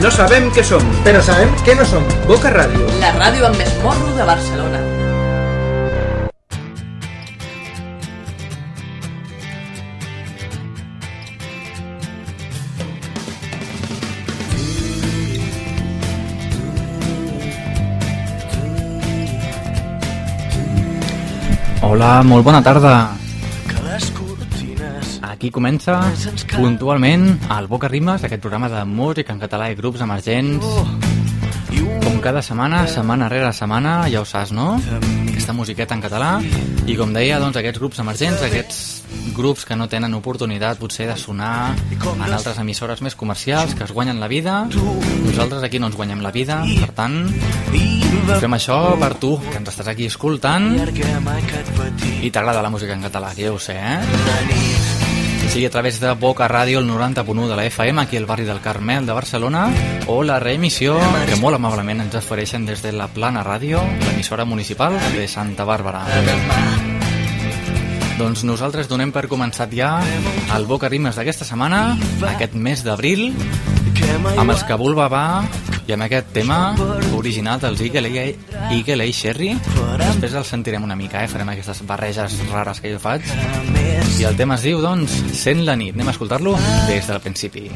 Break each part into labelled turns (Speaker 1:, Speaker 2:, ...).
Speaker 1: No sabem què som,
Speaker 2: però sabem què no som.
Speaker 1: Boca Ràdio.
Speaker 3: La ràdio amb més morro de Barcelona.
Speaker 4: Hola, molt bona tarda. Aquí comença puntualment el Boca Rimes, aquest programa de música en català i grups emergents. Com cada setmana, setmana rere setmana, ja ho saps, no? Aquesta musiqueta en català. I com deia, doncs, aquests grups emergents, aquests grups que no tenen oportunitat potser de sonar en altres emissores més comercials, que es guanyen la vida. Nosaltres aquí no ens guanyem la vida, per tant, fem això per tu, que ens estàs aquí escoltant i t'agrada la música en català, que ja ho sé, eh? Sigui a través de Boca Ràdio, el 90.1 de la FM, aquí al barri del Carmel de Barcelona, o la reemissió que molt amablement ens ofereixen des de la Plana Ràdio, l'emissora municipal de Santa Bàrbara. Doncs nosaltres donem per començat ja el Boca Rimes d'aquesta setmana, aquest mes d'abril, amb els Kabul Baba i amb aquest tema original dels Eagle Eye, Eagle Eye Sherry. Després el sentirem una mica, eh? farem aquestes barreges rares que jo faig. I el tema es diu, doncs, Sent la nit. Anem a escoltar-lo des del principi.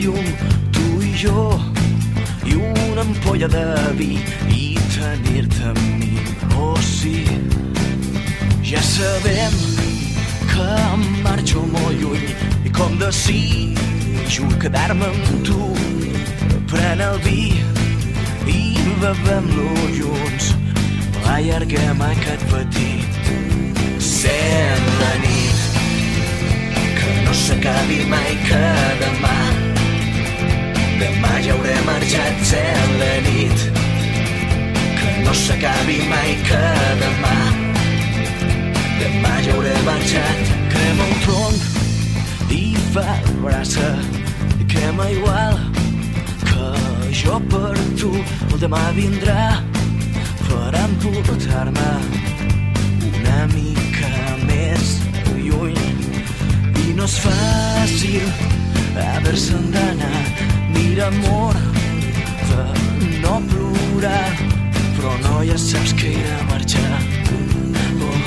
Speaker 5: Llum, tu i jo, i una ampolla de vi i tenir-te amb mi. Oh, sí, ja sabem que em marxo molt lluny i com desitjo quedar-me amb tu. Pren el vi i bevem-lo junts. Allarguem aquest petit sent la nit que no s'acabi mai que demà demà ja hauré marxat sent la nit. Que no s'acabi mai que demà. Demà ja hauré marxat. Crema un tronc i fa braça i crema igual que jo per tu. El demà vindrà per emportar-me una mica més lluny. I no és fàcil haver-se'n d'anar mira amor de no plorar. Però no ja saps que he de marxar. Oh,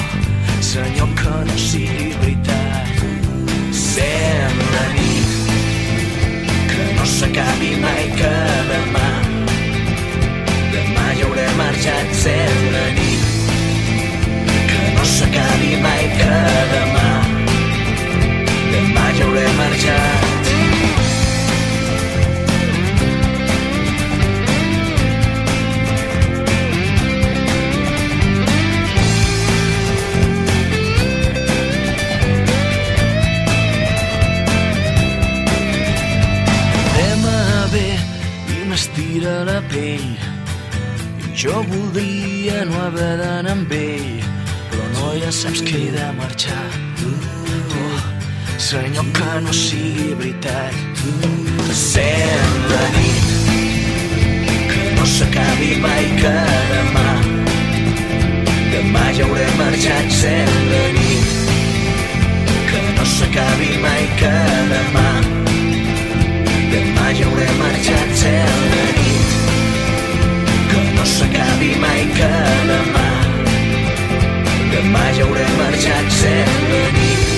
Speaker 5: senyor que no sigui veritat. Sent la nit que no s'acabi mai que demà demà ja hauré marxat. Sent la nit que no s'acabi mai que demà demà ja hauré marxat m'estira la pell jo voldria no haver d'anar amb ell, però no ja saps que he de marxar. Oh, senyor, que no sigui veritat. Sent la nit, que no s'acabi mai que demà. Demà ja hauré marxat sent la nit, que no s'acabi mai que demà. Demà ja hauré marxat sent la nit, que no s'acabi mai que demà. Demà ja hauré marxat sent la nit.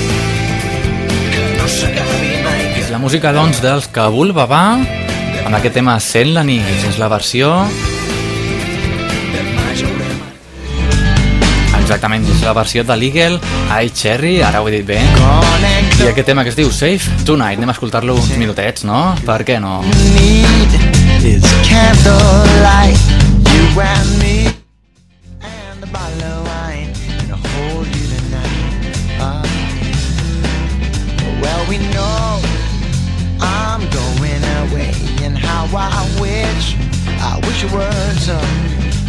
Speaker 5: Que no s'acabi mai que
Speaker 4: És la música, doncs, dels Kabul Baba amb aquest tema Sent la nit. És la versió... Exactament, és la versió de l'Eagle Eye Cherry, ara ho he dit bé. I aquest tema que es diu Safe Tonight. Anem a escoltar-lo uns minutets, no? Per què no?
Speaker 6: need is candlelight, you and me, and a bottle of wine, hold you tonight. Ah. well, we know I'm going away, and how I wish, I wish it were so.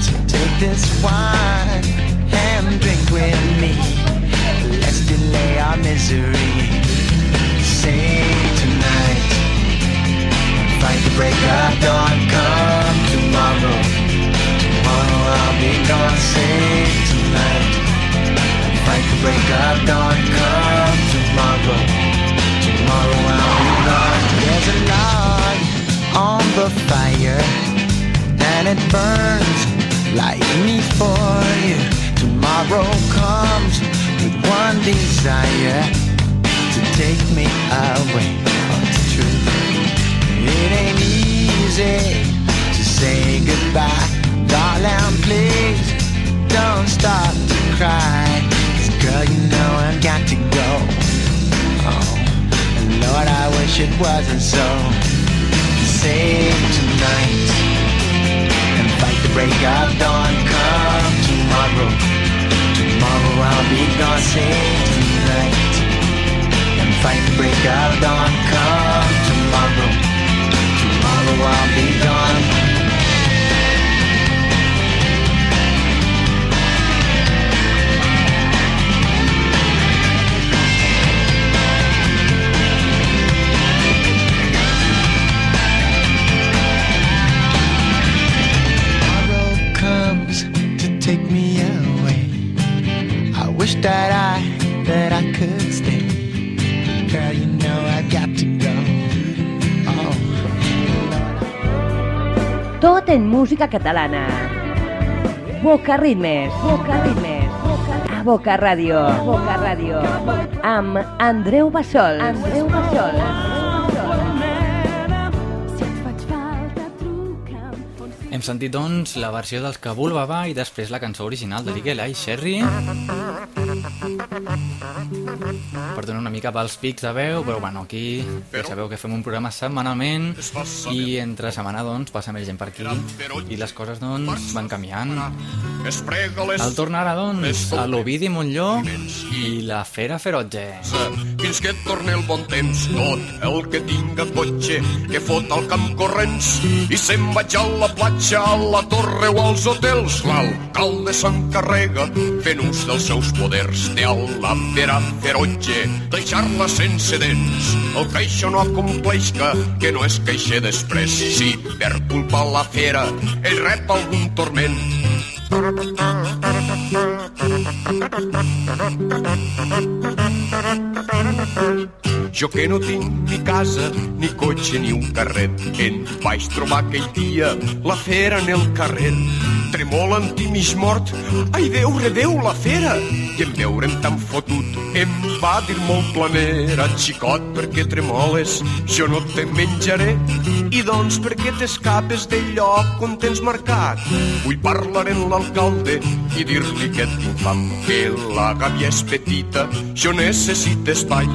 Speaker 6: So take this wine and drink with me. Let's delay our misery. Say tonight, fight the break of dawn. Come tomorrow, tomorrow I'll be gone. Say tonight, fight the break of dawn. Come tomorrow, tomorrow I'll be gone. There's a log on the fire, and it burns like me for you. Tomorrow comes with one desire to take me away. Oh, it's true. It ain't easy to say goodbye. Darling, please don't stop to cry. 'Cause girl, you know I've got to go. Oh, and Lord, I wish it wasn't so. Save tonight and fight the break of dawn. Come tomorrow. Tomorrow I'll be gone. Save tonight and fight the break of dawn. Come tomorrow. Tomorrow I'll be gone. That I, that I could stay. Girl, you know I got to go. Oh.
Speaker 1: Tot en música catalana. Boca Ritmes. Boca Ritmes. A Boca Ràdio. Boca Ràdio. Amb Andreu Bassol. Andreu Bassol.
Speaker 4: Hem sentit, doncs, la versió dels Kabul Baba i després la cançó original de Ligue i Sherry. Donar una mica pels pics de veu, però bueno, aquí ja sabeu que fem un programa setmanalment i entre setmana, doncs, passa més gent per aquí i les coses, doncs, van canviant. El torna ara, doncs, a l'Ovidi Montlló i la Fera Ferotge.
Speaker 2: fins que torni el bon temps tot el que tinga cotxe que fot al camp corrents i se'n vaig a la platja a la torre o als hotels l'alcalde s'encarrega fent ús dels seus poders té a la pera ferotge deixar-la sense dents. El que això no acompleix que, que no es queixe després. Si per culpa la fera ell rep algun torment. Jo que no tinc ni casa, ni cotxe, ni un carret, em vaig trobar aquell dia la fera en el carrer. Tremolant i mig mort, ai Déu, redeu la fera! I en veure'm tan fotut, em va dir molt planera, xicot, perquè tremoles, jo no te menjaré. I doncs, per què t'escapes del lloc on tens marcat? Vull parlar amb l'alcalde i dir-li que tinc fam, que la gàbia és petita, jo necessito espai.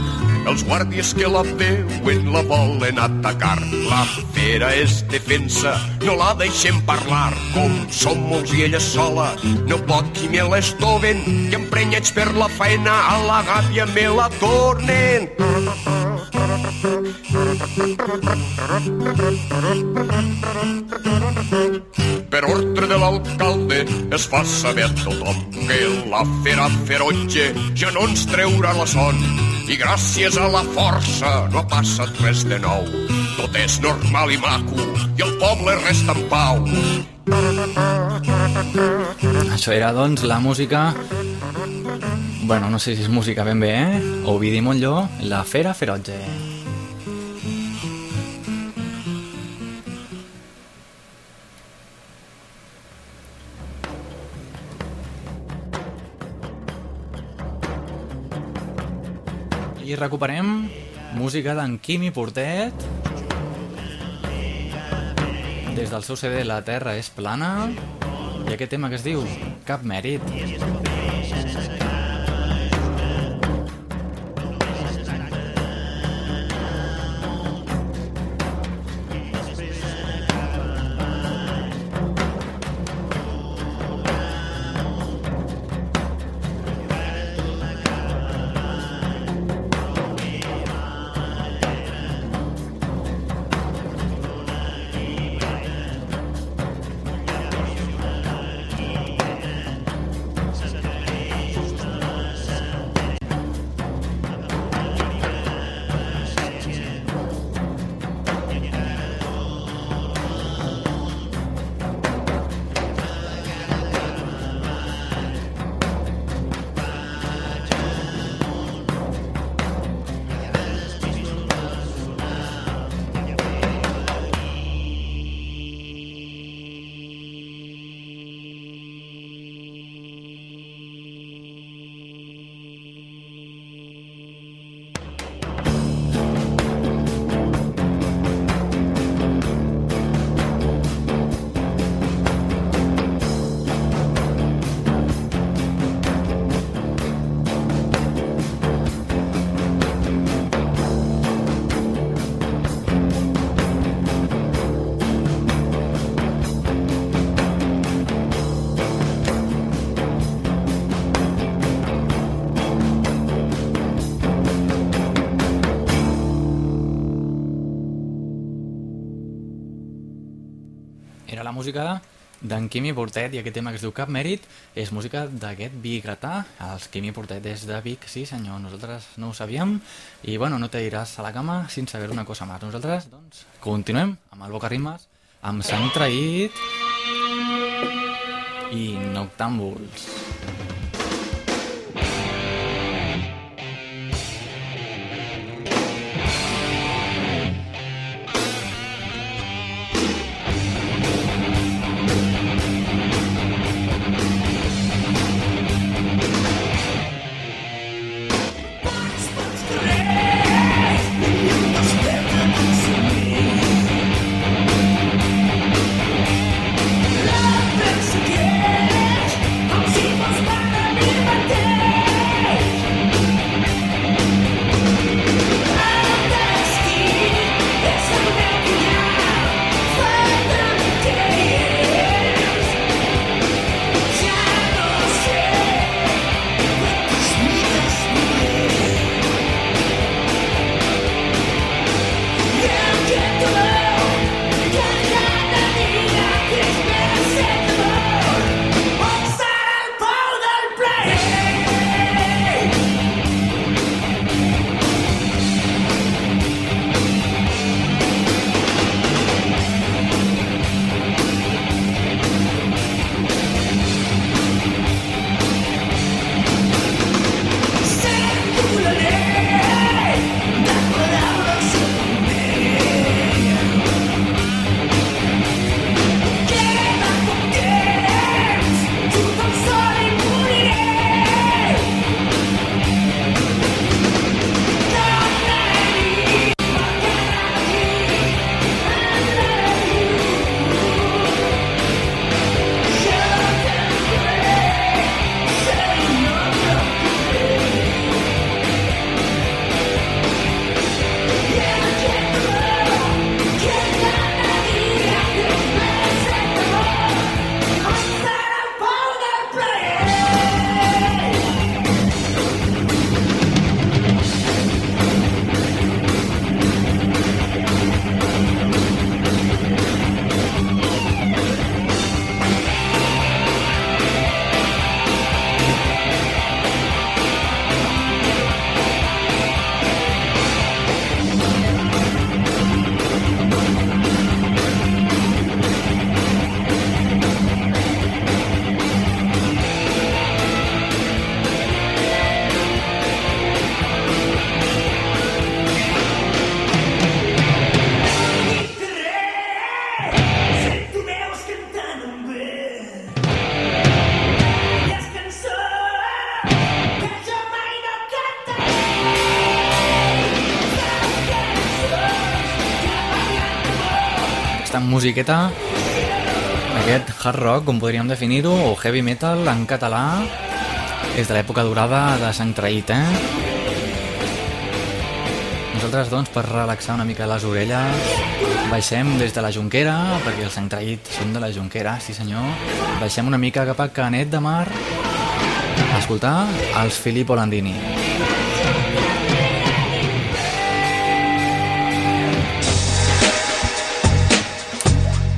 Speaker 2: Els guàrdies que la veuen la volen atacar. La fera és defensa, no la deixem parlar. Com som molts i ella sola, no pot qui me l'estoven. I emprenyats per la feina, a la gàbia me la tornen. Per ordre de l'alcalde es fa saber a tothom que la fera ferotge ja no ens treurà la son i gràcies a la força no ha passat res de nou. Tot és normal i maco i el poble resta en pau.
Speaker 4: Això era, doncs, la música... Bueno, no sé si és música ben bé, eh? Ovidi Montlló, la Fera Ferotge. I recuperem música d'en Quimi Portet des del seu CD La Terra és plana. I aquest tema que es diu Cap mèrit música d'en Quimi Portet i aquest tema que es diu Cap Mèrit és música d'aquest biguetà. Els Quimi Portet és de Vic, sí senyor, nosaltres no ho sabíem i bueno, no te iràs a la cama sin saber una cosa més. Nosaltres, doncs, continuem amb el Boca Rimes, amb Sant Traït i Noctàmbuls. Musiqueta, aquest hard rock, com podríem definir-ho, o heavy metal en català, és de l'època dorada de Sant Traït, eh? Nosaltres, doncs, per relaxar una mica les orelles, baixem des de la Jonquera, perquè els Sant Traït són de la Jonquera, sí senyor. Baixem una mica cap a Canet de Mar, a escoltar els Filippo Landini.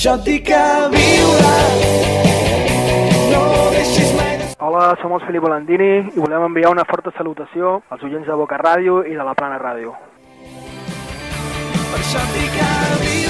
Speaker 7: Això et dic que viure no deixis mai de...
Speaker 8: Hola, som els Felip Volandini i volem enviar una forta salutació als oients de Boca Ràdio i de la Plana Ràdio.
Speaker 7: Per això et dic que viure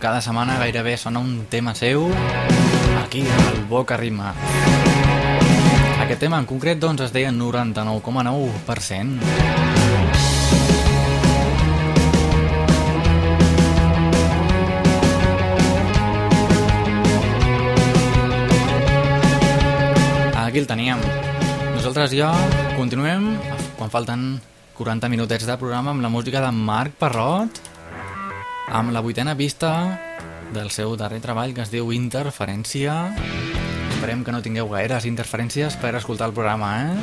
Speaker 4: cada setmana gairebé sona un tema seu aquí al Boca Rima. Aquest tema en concret doncs es deia 99,9%. Aquí el teníem. Nosaltres ja continuem quan falten 40 minutets de programa amb la música de Marc Parrot amb la vuitena vista del seu darrer treball que es diu Interferència. Esperem que no tingueu gaires interferències per escoltar el programa, eh?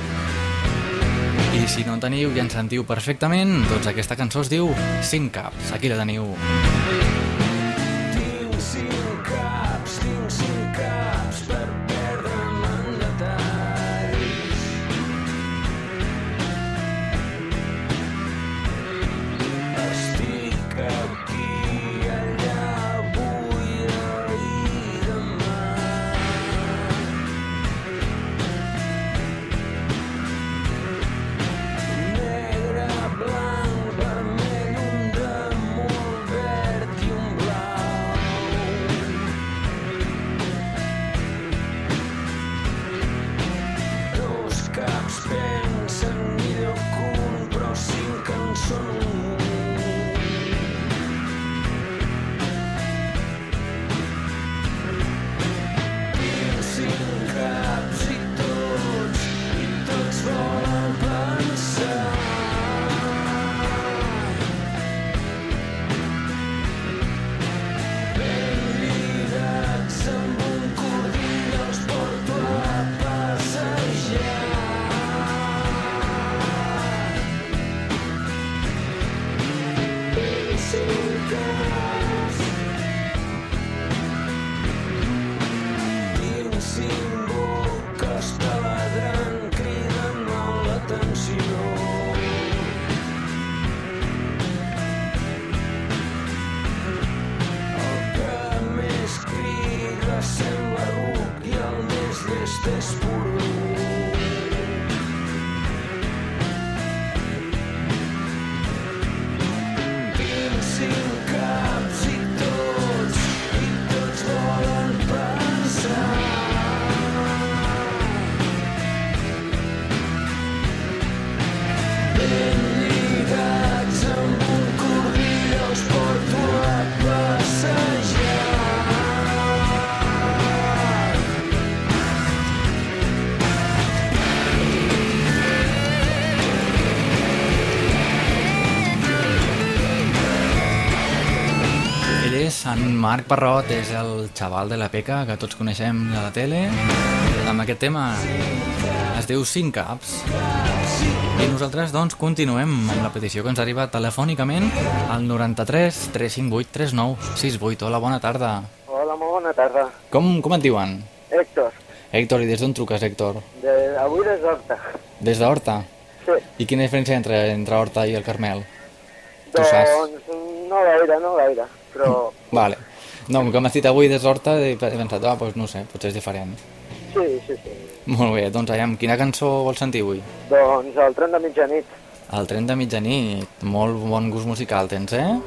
Speaker 4: I si no en teniu i en sentiu perfectament, doncs aquesta cançó es diu 5 caps. Aquí la teniu.
Speaker 7: Tinc
Speaker 4: Marc Parrot, és el xaval de la Peca que tots coneixem de la tele. Amb aquest tema es diu 5 caps. I nosaltres, doncs, continuem amb la petició que ens arriba telefònicament al 93 358 39 68. Hola, bona tarda.
Speaker 9: Hola, molt bona tarda.
Speaker 4: Com, com et diuen?
Speaker 9: Héctor,
Speaker 4: Héctor, i des d'on truques, Héctor?
Speaker 9: de, avui des d'Horta.
Speaker 4: Des d'Horta?
Speaker 9: Sí.
Speaker 4: I quina diferència entre, entre Horta i el Carmel?
Speaker 9: Doncs no gaire, no gaire, però
Speaker 4: Vale. No, com has dit avui des d'Horta, he pensat, ah, doncs no sé, potser és diferent.
Speaker 9: sí, Sí, sí.
Speaker 4: Molt bé, doncs aviam, quina cançó vols sentir avui?
Speaker 9: Doncs el tren de mitjanit.
Speaker 4: El tren de mitjanit, molt bon gust musical tens, eh?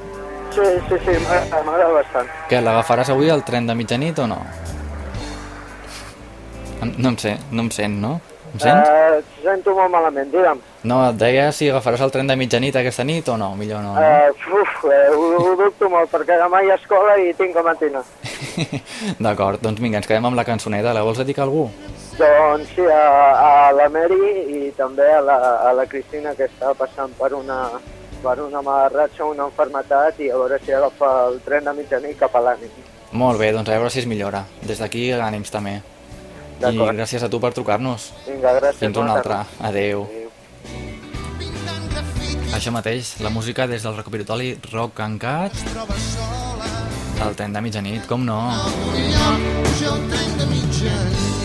Speaker 9: Sí, sí, sí, m'agrada bastant.
Speaker 4: Què, l'agafaràs avui el tren de mitjanit o no? No em sé, no em sent, no? Em sents?
Speaker 9: Et sento molt malament, digue'm.
Speaker 4: No, et deia si agafaràs el tren de mitjanit aquesta nit o no, millor no. no?
Speaker 9: Eh, uf, eh, ho, ho dubto molt, perquè demà hi ha escola i tinc que matinar.
Speaker 4: D'acord, doncs vinga, ens quedem amb la cançoneta. La vols dedicar a algú?
Speaker 9: Doncs sí, a, a la Mary i també a la, a la Cristina, que està passant per una, per una mala ratxa, una enfermetat, i a veure si agafa el tren de mitjanit cap a l'ànim.
Speaker 4: Molt bé, doncs a veure si es millora. Des d'aquí, ànims també. I gràcies a tu per trucar-nos.
Speaker 9: Vinga, gràcies.
Speaker 4: Fins una altra. Adeu. Això mateix, la música des del recopilatori Rock and Cat. El tren de mitjanit, com no?
Speaker 10: El tren de mitjanit.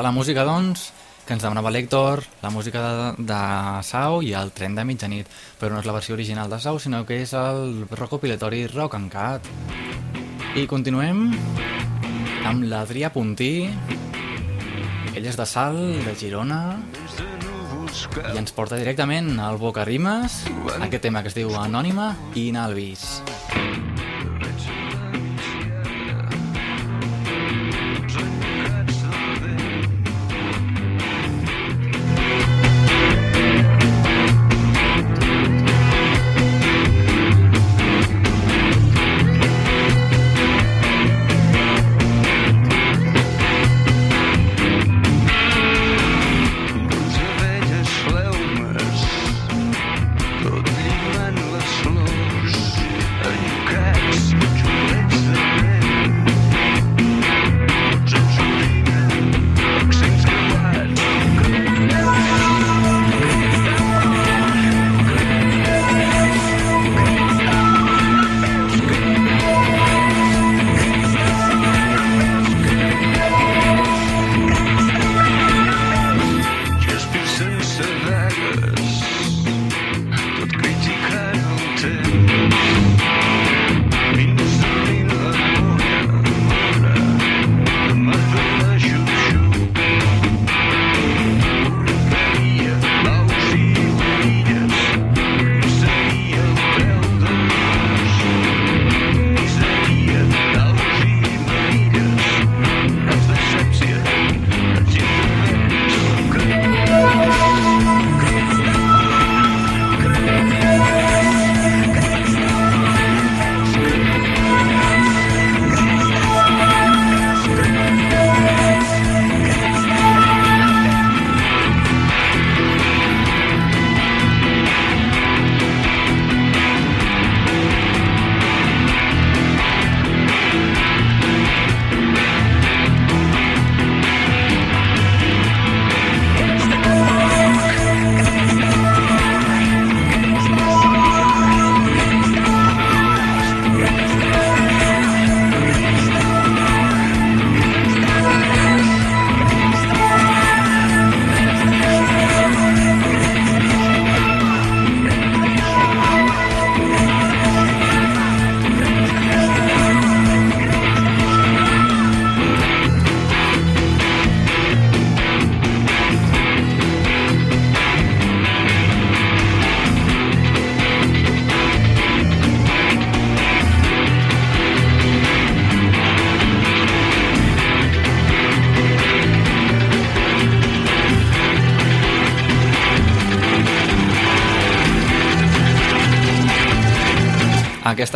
Speaker 4: Era la música, doncs, que ens demanava l'Hèctor, la música de, de Sau i el tren de mitjanit. Però no és la versió original de Sau, sinó que és el recopilatori Rock and Cat. I continuem amb l'Adrià Puntí. Ell és de Sal, de Girona, i ens porta directament al Boca Rimes, aquest tema que es diu Anònima i Inalvis.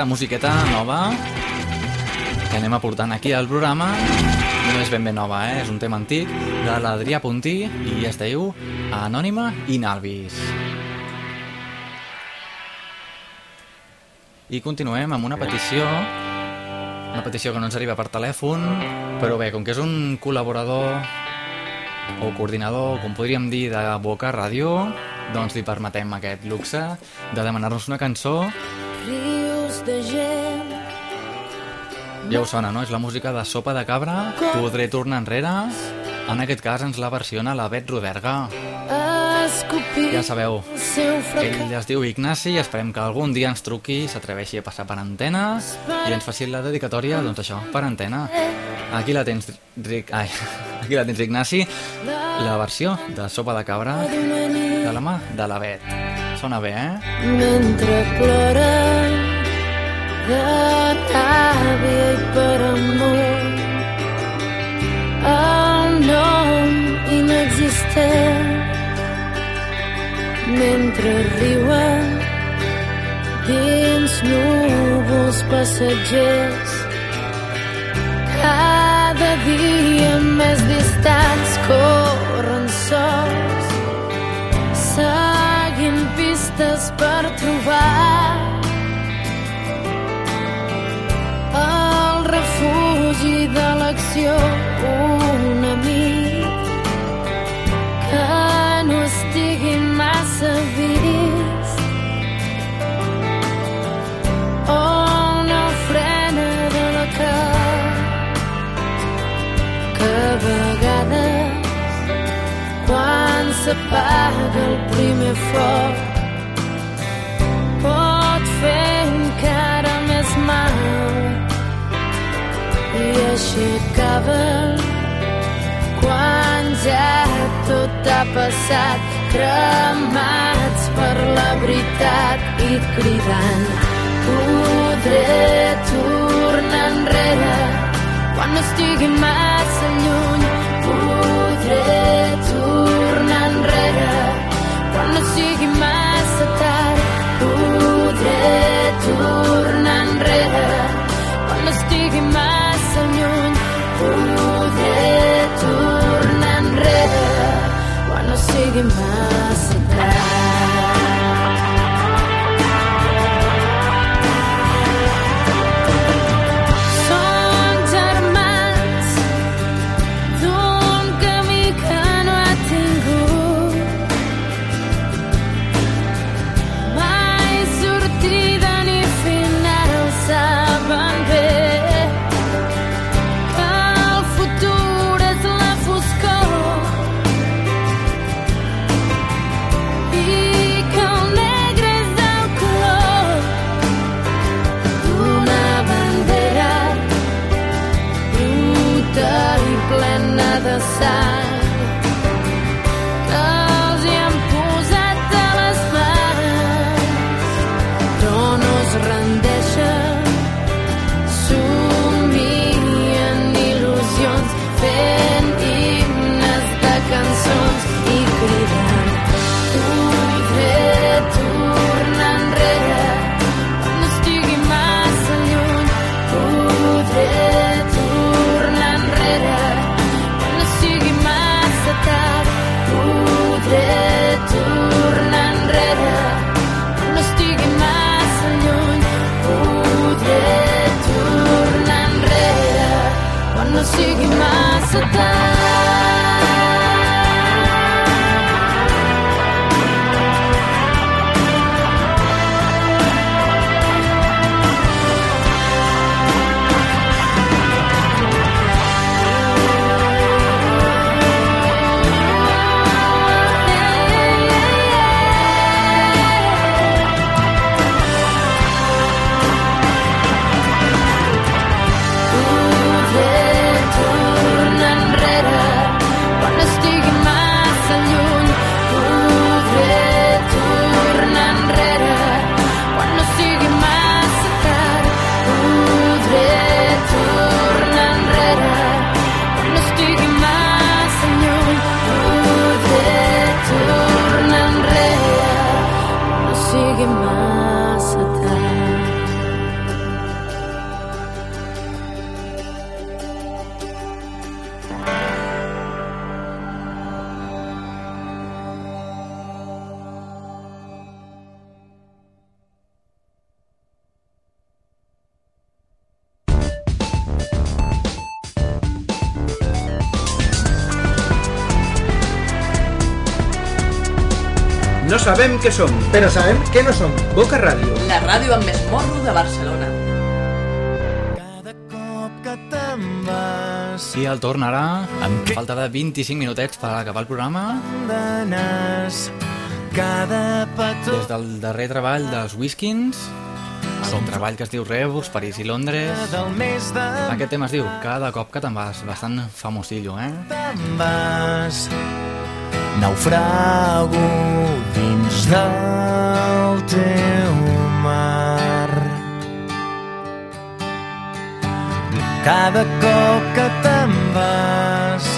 Speaker 4: Musiqueta nova que anem aportant aquí al programa no és ben bé nova, eh? és un tema antic de l'Adrià Puntí i es diu Anònima i Nalvis. I continuem amb una petició una petició que no ens arriba per telèfon però bé, com que és un col·laborador o coordinador, com podríem dir, de Boca Ràdio, doncs li permetem aquest luxe de demanar-nos una cançó.
Speaker 11: De gent
Speaker 4: Ja us sona, no? És la música de Sopa de Cabra, Podré tornar enrere. En aquest cas ens la versiona la Bet Roderga. Ja sabeu, ell es diu Ignasi i esperem que algun dia ens truqui, s'atreveixi a passar per antena i ens faci la dedicatòria, doncs això, per antena. Aquí la tens, Ric... Ai, aquí la tens, Ignasi, la versió de Sopa de Cabra de la mà de la Bet. Sona bé, eh?
Speaker 11: mentre ploren de ràbia i per amor el nom inexistent mentre riuen dins núvols passatgers cada dia més distants corren sols seguint pistes per trobar l'acció un amic que no estigui massa vist o una frena de la que que a vegades quan s'apaga el primer foc acaba quan ja tot ha passat cremats per la veritat i cridant podré tornar enrere. Quan no estigui massa lluny podré tornar enrere. Quan no sigui massa tard podré tornar enrere podré tornar enrere quan no sigui massa
Speaker 12: Què som, però sabem què no som. Boca Ràdio.
Speaker 3: La ràdio amb més morro de Barcelona.
Speaker 4: I el torn ara, amb falta de 25 minutets per acabar el programa.
Speaker 13: Cada petó
Speaker 4: Des del darrer treball dels Whiskins, el treball que es diu Reus, París i Londres.
Speaker 13: del mes de
Speaker 4: Aquest tema es diu Cada cop que te'n vas, bastant famosillo, eh?
Speaker 13: te'n vas naufrago dins del teu mar. Cada cop que te'n vas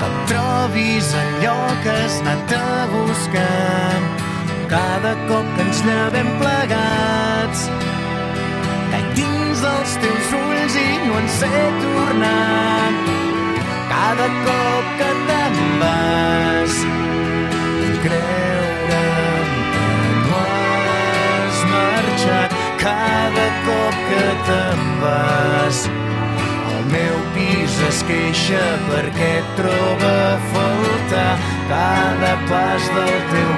Speaker 13: te'n trobis allò que has anat a buscar. Cada cop que ens llevem plegats caic dins dels teus ulls i no en sé tornar cada cop que te'n vas vull marxat cada cop que te'n vas. El meu pis es queixa perquè et troba a faltar. Cada pas del teu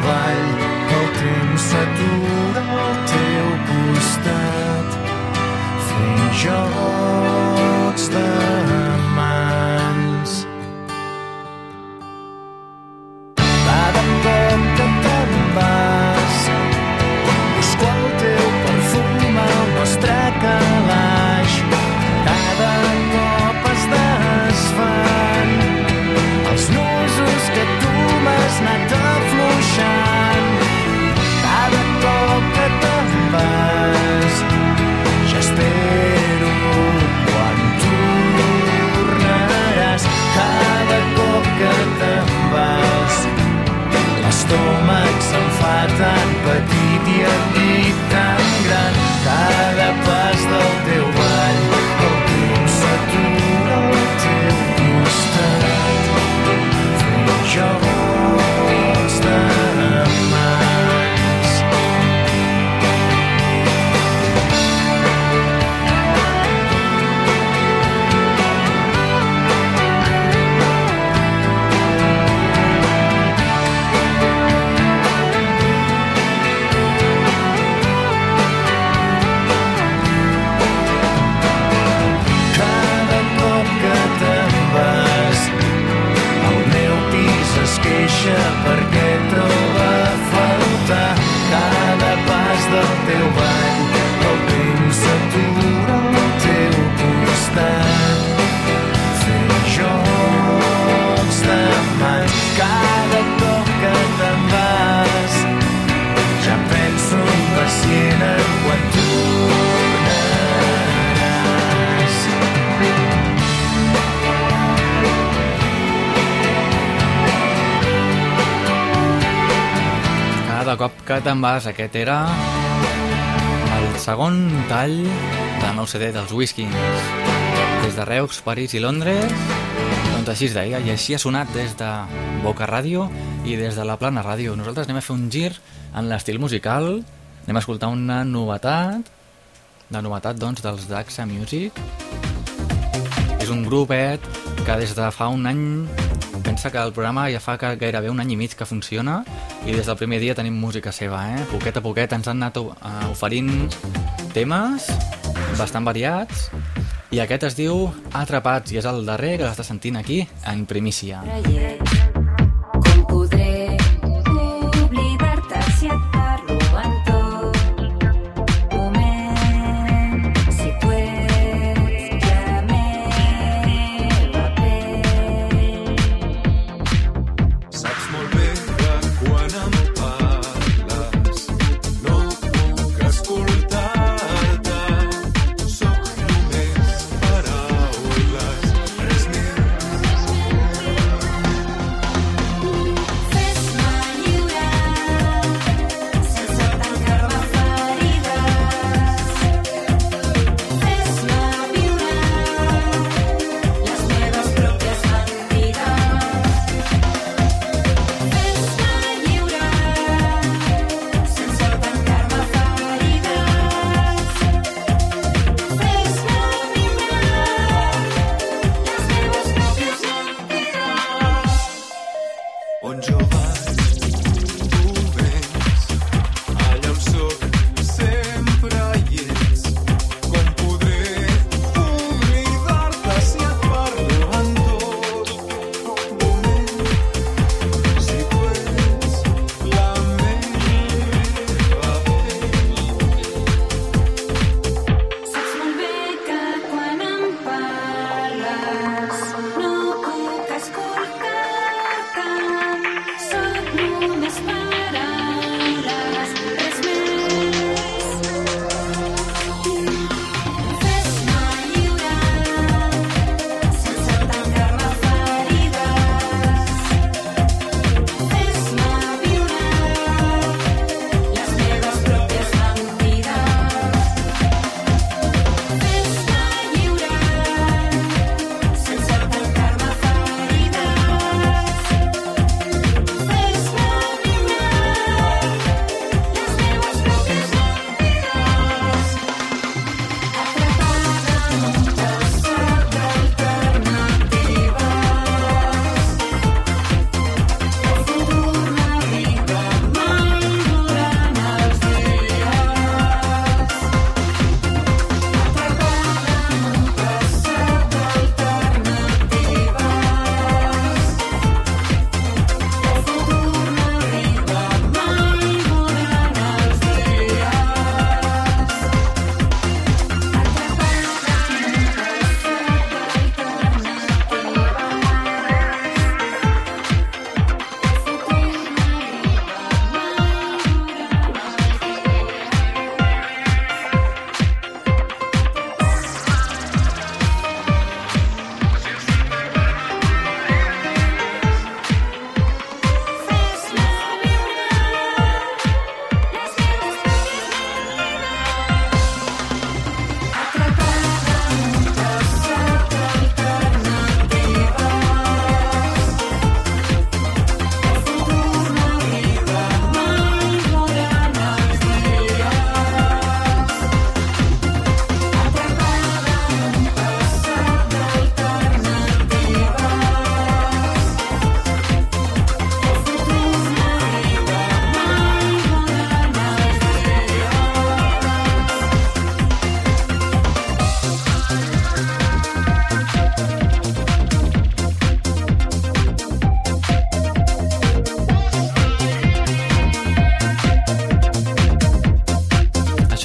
Speaker 13: que te'n vas,
Speaker 4: aquest era el segon tall del nou CD dels Whiskins. Des de Reus, París i Londres, doncs així es deia, i així ha sonat des de Boca Ràdio i des de la Plana Ràdio. Nosaltres anem a fer un gir en l'estil musical, anem a escoltar una novetat, la novetat doncs dels Daxa Music. És un grupet que des de fa un any pensa que el programa ja fa que gairebé un any i mig que funciona i des del primer dia tenim música seva, eh? Poquet a poquet ens han anat uh, oferint temes bastant variats i aquest es diu Atrapats i és el darrer que l'està sentint aquí en primícia.
Speaker 14: Com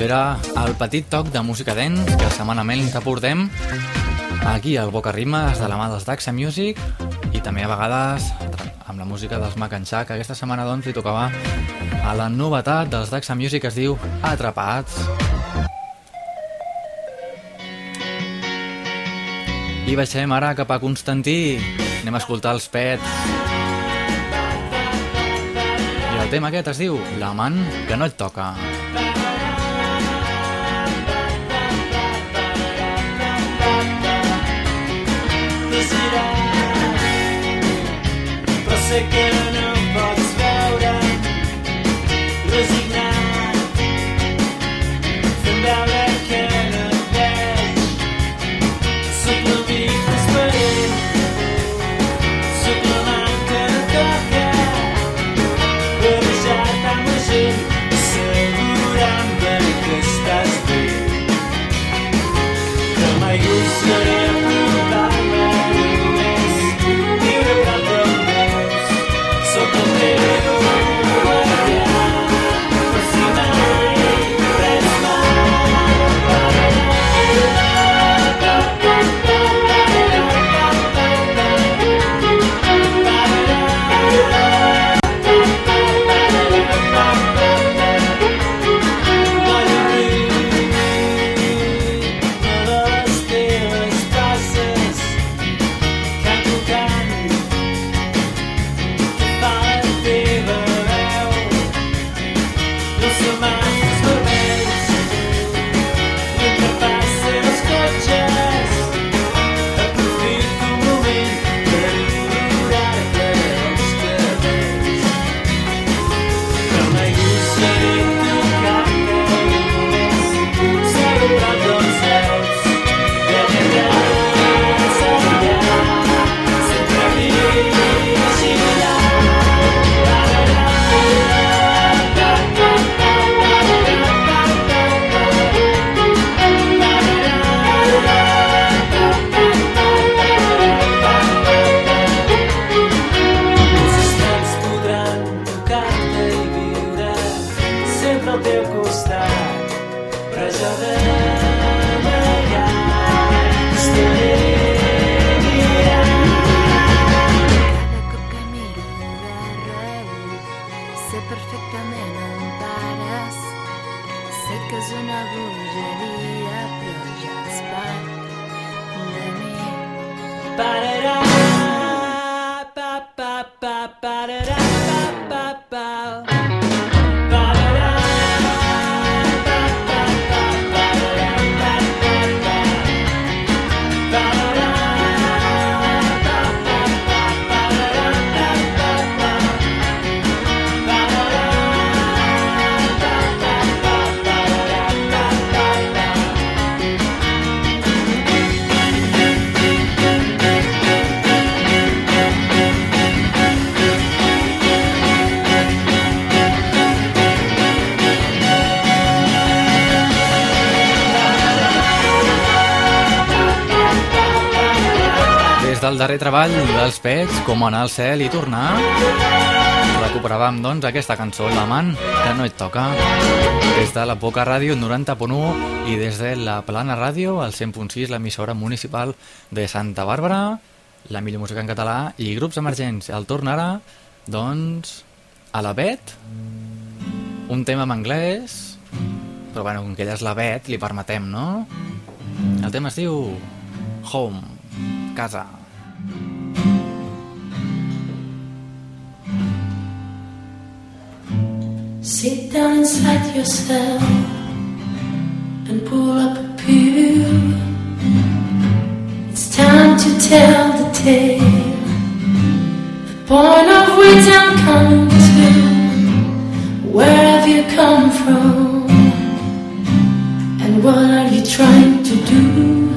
Speaker 4: era el petit toc de música dents que setmanament t'aportem aquí al Boca Rimes de la mà dels Daxa Music i també a vegades amb la música dels Mac Shack. Aquesta setmana doncs li tocava a la novetat dels Daxa Music que es diu Atrapats. I baixem ara cap a Constantí. Anem a escoltar els pets. I el tema aquest es diu L'amant que no et toca.
Speaker 15: Però sé certament em pares. Sé que
Speaker 11: és una bogeria, però ja ets part de mi.
Speaker 7: Pararà, pa, pa, pa, pararà, pa, pa, pa. pa.
Speaker 4: Del darrer treball dels Pets, com anar al cel i tornar, recuperàvem doncs aquesta cançó, l'amant que no et toca, des de la Boca Ràdio 90.1 i des de la Plana Ràdio, al 100.6, l'emissora municipal de Santa Bàrbara, la millor música en català i grups emergents. El tornarà, doncs, a la Bet, un tema en anglès, però bueno, com que ella és la Bet, li permetem, no? El tema es diu Home, casa.
Speaker 11: Sit down inside yourself and pull up a pew. It's time to tell the tale. The point of which I'm coming to. Where have you come from? And what are you trying to do?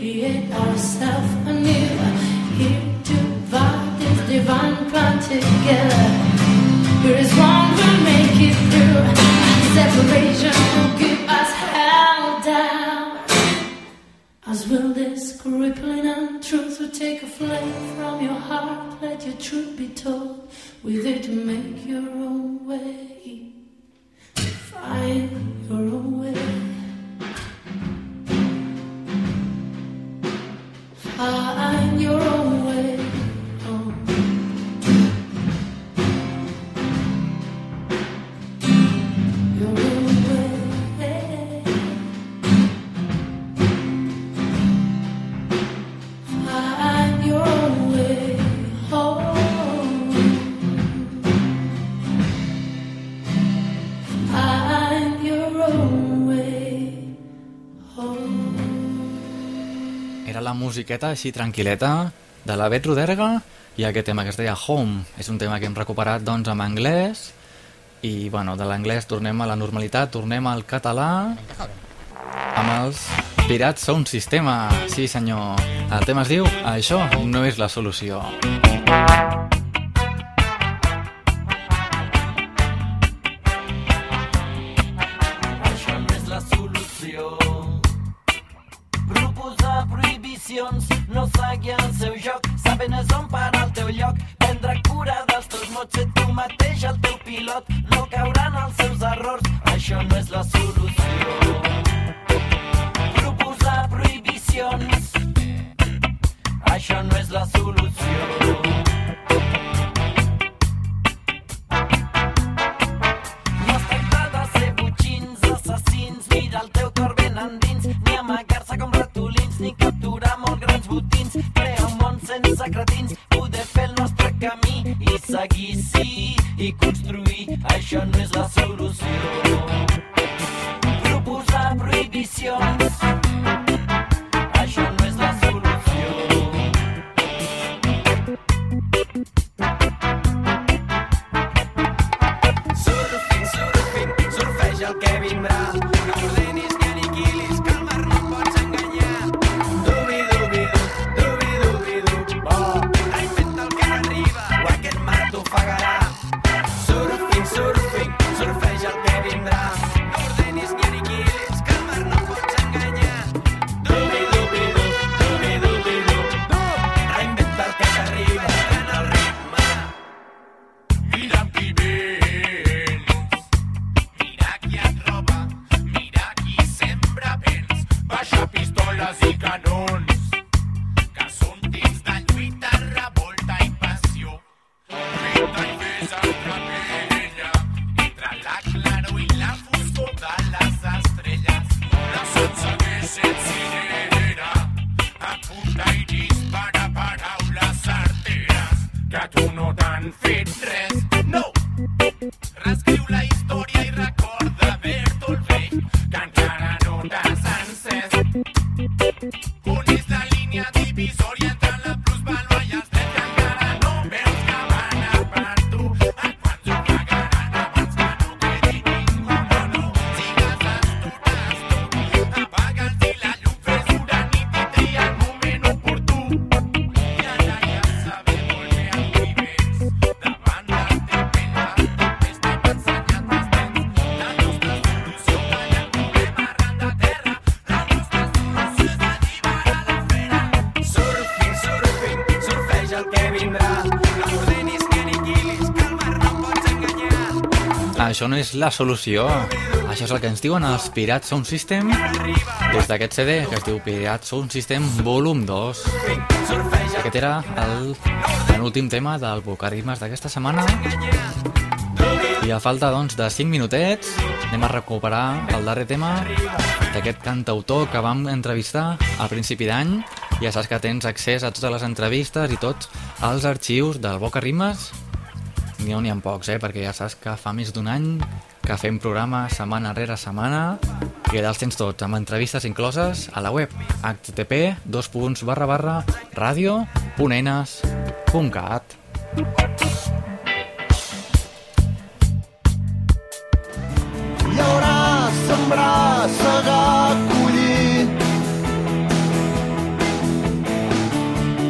Speaker 11: Create ourselves anew, here to vibe this divine plan together. Here is one will make it through. Separation will keep us held down. As will this crippling untruth will take a flame from your heart. Let your truth be told. With it make your own way. Find
Speaker 4: musiqueta així tranquil·leta de la Bet Roderga i aquest tema que es deia Home. És un tema que hem recuperat doncs en anglès i bueno, de l'anglès tornem a la normalitat, tornem al català amb els Pirats Sound Sistema. Sí senyor, el tema es diu Això no és la solució.
Speaker 15: És on parar el teu lloc, prendre cura dels teus mots, ser tu mateix el teu pilot, no caure en els seus errors, això no és la solució. És la solució. Això és el que
Speaker 4: ens diuen els Pirats Sound System des d'aquest CD que es diu Pirats Sound System Volum 2. Aquest era el penúltim tema del Bocarismes d'aquesta setmana. I a falta doncs, de 5 minutets anem a recuperar el darrer tema d'aquest cantautor que vam entrevistar a principi d'any. Ja saps que tens accés a totes les entrevistes i tots els arxius del Boca Rimes N'hi ha, ha pocs, eh? perquè ja saps que fa més d'un any que fem programa setmana rere setmana i allà els tens tots, amb entrevistes incloses a la web http dos punts barra
Speaker 10: sembrar, segar, collir.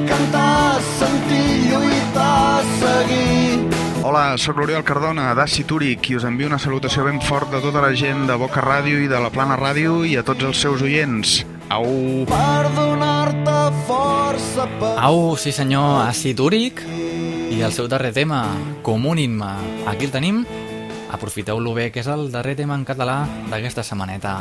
Speaker 10: Cantar, sentir, lluitar, seguir.
Speaker 16: Hola, sóc l'Oriol Cardona, d'Aci Túric, i us envio una salutació ben fort de tota la gent de Boca Ràdio i de la Plana Ràdio i a tots els seus oients. Au!
Speaker 10: Per donar-te força per...
Speaker 4: Au, sí senyor, Acid Úric i el seu darrer tema, Comunin-me. Aquí el tenim, aprofiteu-lo bé, que és el darrer tema en català d'aquesta setmaneta.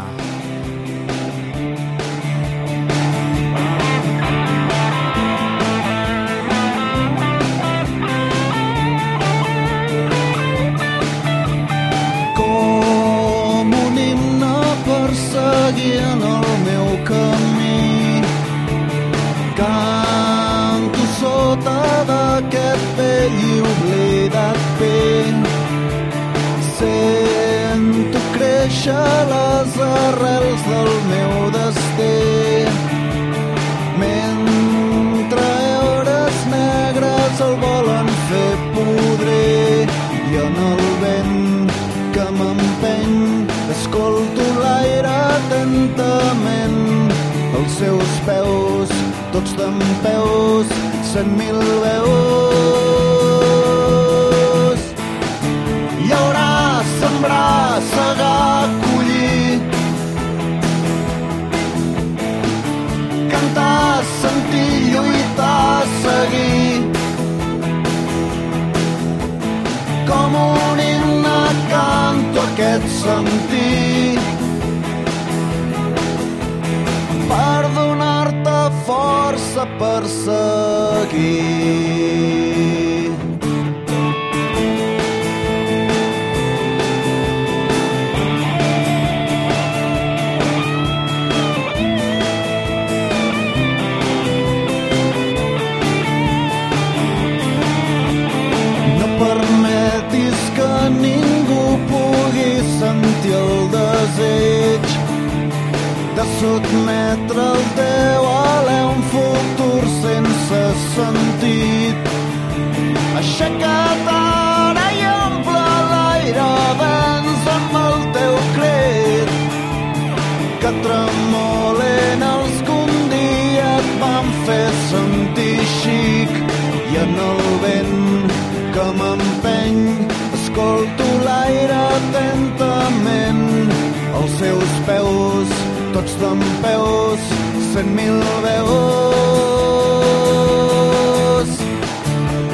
Speaker 17: Cent mil veus.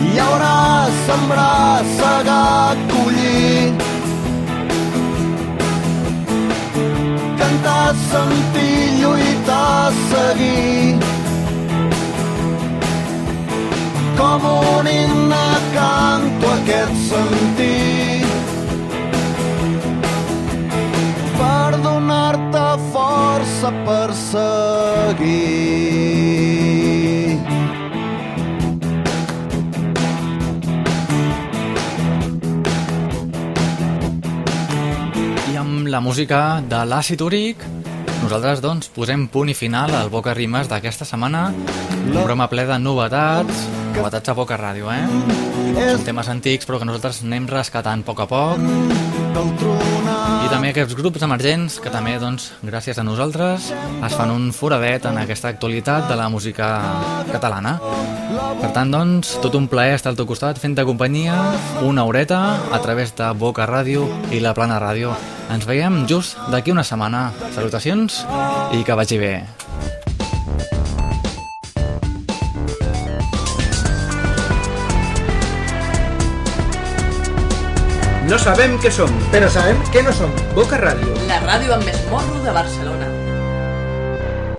Speaker 17: Hi haurà sembrar, segar, collir cantar, sentir, lluitar, seguir. Com un himne canto aquest sentir força per seguir. I amb
Speaker 4: la música de l'àcid úric, nosaltres doncs posem punt i final al Boca Rimes d'aquesta setmana. Un programa ple de novetats, novetats a Boca Ràdio, eh? Són temes antics però que nosaltres anem rescatant a poc a poc. I també aquests grups emergents que també, doncs, gràcies a nosaltres, es fan un foradet en aquesta actualitat de la música catalana. Per tant, doncs, tot un plaer estar al teu costat fent-te companyia una horeta a través de Boca Ràdio i la Plana Ràdio. Ens veiem just d'aquí una setmana. Salutacions i que vagi bé.
Speaker 12: No sabem què som, però sabem què no som. Boca Ràdio.
Speaker 3: La ràdio amb més de Barcelona.